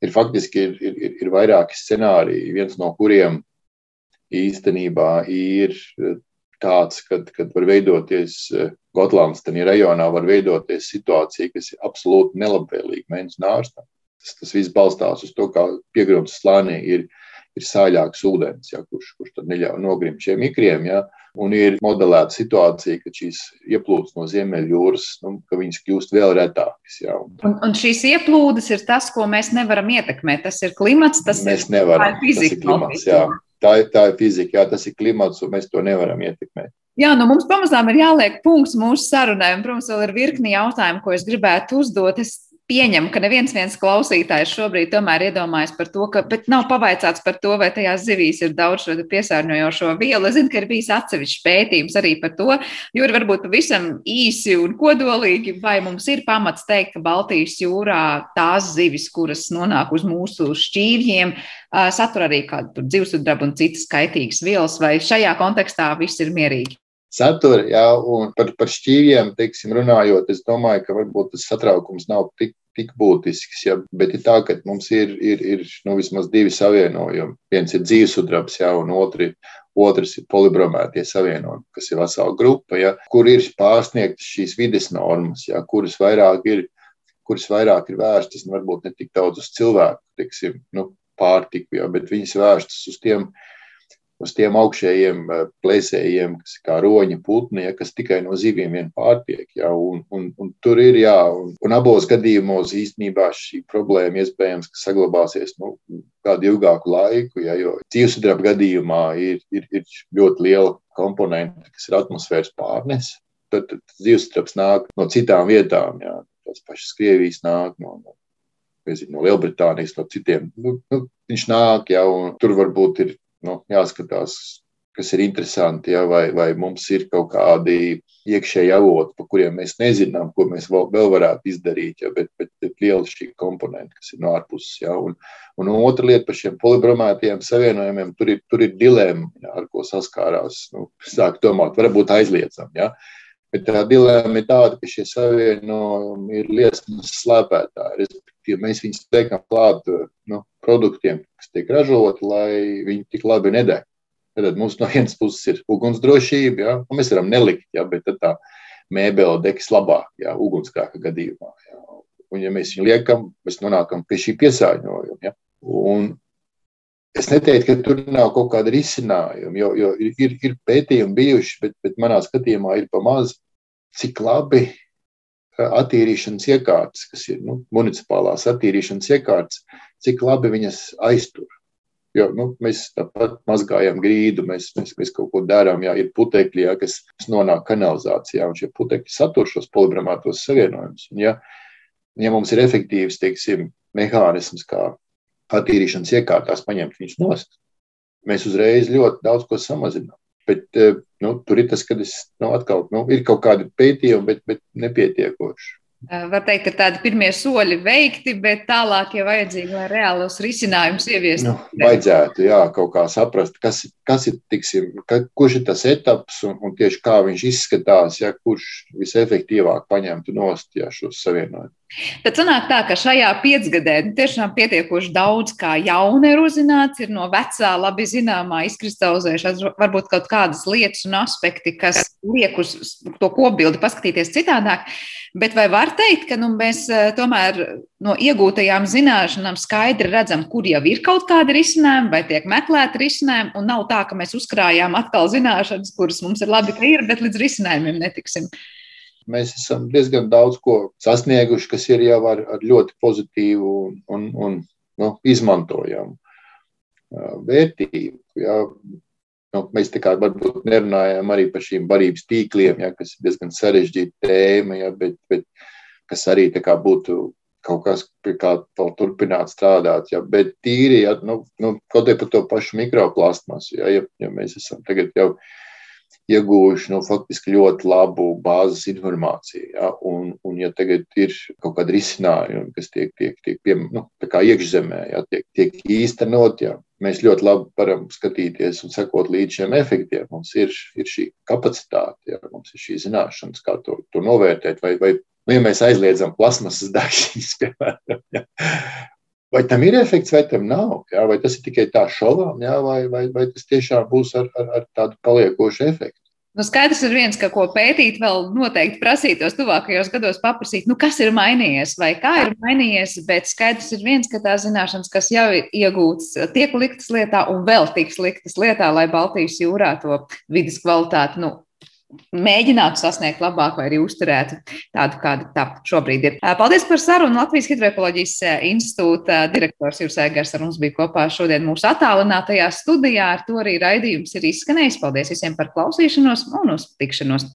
ir faktiski ir, ir, ir vairāki scenāriji, viens no kuriem īstenībā ir tāds, kad, kad var veidoties eh, Gotlands, tad rajonā var veidoties situācija, kas ir absolūti nelabvēlīga mēnesis nārstam. Tas, tas viss balstās uz to, kā piegruntas slānī ir, ir sāļāks ūdens, ja, kurš, kurš tad neļauj nogrimt šiem ikriem. Ja, un ir modelēta situācija, ka šīs ieplūdes no Ziemeļjūras, nu, kļūst vēl retākas. Ja, un, un, un šīs ieplūdes ir tas, ko mēs nevaram ietekmēt. Tas ir klimats, tas mēs ir, nevaram, fizika. Tas ir klimats, jā. Tā ir, tā ir fizika, jā, tas ir klimats, un mēs to nevaram ietekmēt. Jā, nu mums pamazām ir jāliek punkts mūsu sarunai, un, protams, vēl ir virkni jautājumu, ko es gribētu uzdot. Es pieņemu, ka neviens viens klausītājs šobrīd tomēr iedomājas par to, ka nav pavaicāts par to, vai tajās zivīs ir daudz šo piesārņojošo vielu. Es zinu, ka ir bijis atsevišķs pētījums arī par to, jo ir varbūt pavisam īsi un kodolīgi, vai mums ir pamats teikt, ka Baltijas jūrā tās zivis, kuras nonāk uz mūsu šķīvjiem, satur arī kādu dzīvesudrabu un citas kaitīgas vielas, vai šajā kontekstā viss ir mierīgi satura, jā, un par, par šķīviem, teiksim, runājot, es domāju, ka varbūt tas satraukums nav tik tik būtisks. Ja, bet ir tā, ka mums ir, ir, ir nu, vismaz divi savienojumi. Viens ir dzīvesudrabs, ja, un otri, otrs ir polibromētie savienojumi, kas ir vesela grupa, ja, kur ir pārsniegtas šīs vides normas, ja, kuras vairāk ir. Kuras vairāk ir vērstas, nu, varbūt ne tik daudz uz cilvēku, teiksim, nu, pārtiku, ja, bet viņas vērstas uz tiem uh, uz tiem augšējiem eh, plēsējiem, kas ir kā roņa putni, ja, kas tikai no zivīm vien pārtiek. Ja, un, un, un tur ir, jā, un, un abos gadījumos īstenībā šī problēma iespējams saglabāsies nu, kādu ilgāku laiku, ja, jo dzīvesudraba gadījumā ir, ir, ir ļoti liela komponente, kas ir atmosfēras pārnes. Tad, tad dzīvesudrabs nāk no citām vietām, jā, tās pašas Krievijas nāk no, no nezinu, no Lielbritānijas, no citiem. Nu, nu, viņš nāk, ja, un tur varbūt ir nu, jāskatās, kas ir interesanti, ja, vai, vai mums ir kaut kādi iekšēji avoti, par kuriem mēs nezinām, ko mēs vēl, varētu izdarīt, ja, bet, bet, bet liela šī komponenta, kas ir no ārpuses. Ja, un, un otra lieta par šiem polibromētajiem savienojumiem, tur ir, tur ir dilemma, ja, ar ko saskārās. Nu, sāk domāt, varbūt aizliedzam. Ja. Bet tā dilemma ir tāda, ka šie savienojumi ir liesmas slēpētāji. Respektīvi, mēs viņus liekam klāt nu, produktiem, kas tiek ražoti, lai viņi tik labi nedeg. Tad mums no vienas puses ir ugunsdrošība, ja? un mēs varam nelikt, ja? bet tā mēbele degs labāk, ja? ugunsgrēka gadījumā. Ja? Un, ja mēs viņu liekam, mēs nonākam pie šī piesārņojuma. Ja? Un Es neteiktu, ka tur nav kaut kāda risinājuma, jo, jo ir, ir pētījumi bijuši, bet, bet manā skatījumā ir pamazs, cik labi attīrīšanas iekārtas, kas ir nu, municipālās attīrīšanas iekārtas, cik labi viņas aiztur. Jo, nu, mēs tāpat mazgājam grīdu, mēs, mēs, mēs kaut ko darām, ja ir putekļi, ja, kas, nonāk kanalizācijā, un šie putekļi satur šos polibramātos savienojumus. Ja, ja mums ir efektīvs, teiksim, mehānisms, kā attīrīšanas iekārtās paņemt viņus nost, mēs uzreiz ļoti daudz ko samazinām. Bet eh, nu, tur ir tas, ka es, nu, atkal, nu, ir kaut kādi pētījumi, bet, bet nepietiekoši. Var teikt, ka tādi pirmie soļi veikti, bet tālāk jau vajadzīgi, lai reālos risinājumus ieviestu. Nu, vajadzētu, jā, kaut kā saprast, kas, kas ir, tiksim, ka, kurš ir tas etaps un, un tieši kā viņš izskatās, ja, kurš visefektīvāk paņemtu nost ja, šos savienojumus. Tad sanāk tā, ka šajā piecgadē nu, tiešām pietiekoši daudz kā jauna ir uzzināts, ir no vecā labi zināmā izkristalizējušās varbūt kaut kādas lietas un aspekti, kas liek uz to kopbildi paskatīties citādāk. Bet vai var teikt, ka nu, mēs eh, tomēr no iegūtajām zināšanām skaidri redzam, kur jau ir kaut kādi risinājumi, vai tiek meklēti risinājumi, un nav tā, ka mēs uzkrājām atkal zināšanas, kuras mums ir labi, ka ir, bet līdz risinājumiem netiksim? Mēs esam diezgan daudz ko sasnieguši, kas ir jau ar, ar ļoti pozitīvu un, un, un nu, izmantojamu vērtību. Jā. Nu, mēs tā kā varbūt nerunājām arī par šīm barības tīkliem, ja, kas ir diezgan sarežģīta tēma, ja, bet, bet kas arī būtu kaut kas, pie kā vēl turpināt strādāt. Ja, bet tīri, ja, nu, nu, kaut arī par to pašu mikroplastmasu, ja, ja, ja mēs esam tagad jau ieguvuši nu, faktiski ļoti labu bāzes informāciju. Ja? Un, un, ja tagad ir kaut kāda risinājuma, kas tiek, tiek, tiek pie, nu, iekšzemē, ja? tiek, tiek īstenot, ja? mēs ļoti labi varam skatīties un sekot līdz šiem efektiem. Mums ir, ir šī kapacitāte, ja? mums ir šī zināšanas, kā to, to novērtēt. Vai, vai, nu, ja mēs aizliedzam plasmasas daļiņas, piemēram, ja? Vai tam ir efekts, vai tam nav? Jā? Vai tas ir tikai tā šovām, jā? vai, vai, vai tas tiešām būs ar, ar, ar tādu paliekošu efektu? Nu, skaidrs ir viens, ka ko pētīt, vēl noteikti prasītos tuvākajos gados paprasīt, nu, kas ir mainījies vai kā ir mainījies, bet skaidrs ir viens, ka tās zināšanas, kas jau ir iegūtas, tiek liktas lietā un vēl tiks liktas lietā, lai Baltijas jūrā to vidas kvalitāti nu, mēģinātu sasniegt labāk vai arī uzturētu tādu, kāda tā šobrīd ir. Paldies par sarunu. Latvijas Hidroekoloģijas institūta direktors Jūras Egers ar mums bija kopā šodien mūsu attālinātajā studijā. Ar to arī raidījums ir izskanējis. Paldies visiem par klausīšanos un uz tikšanos!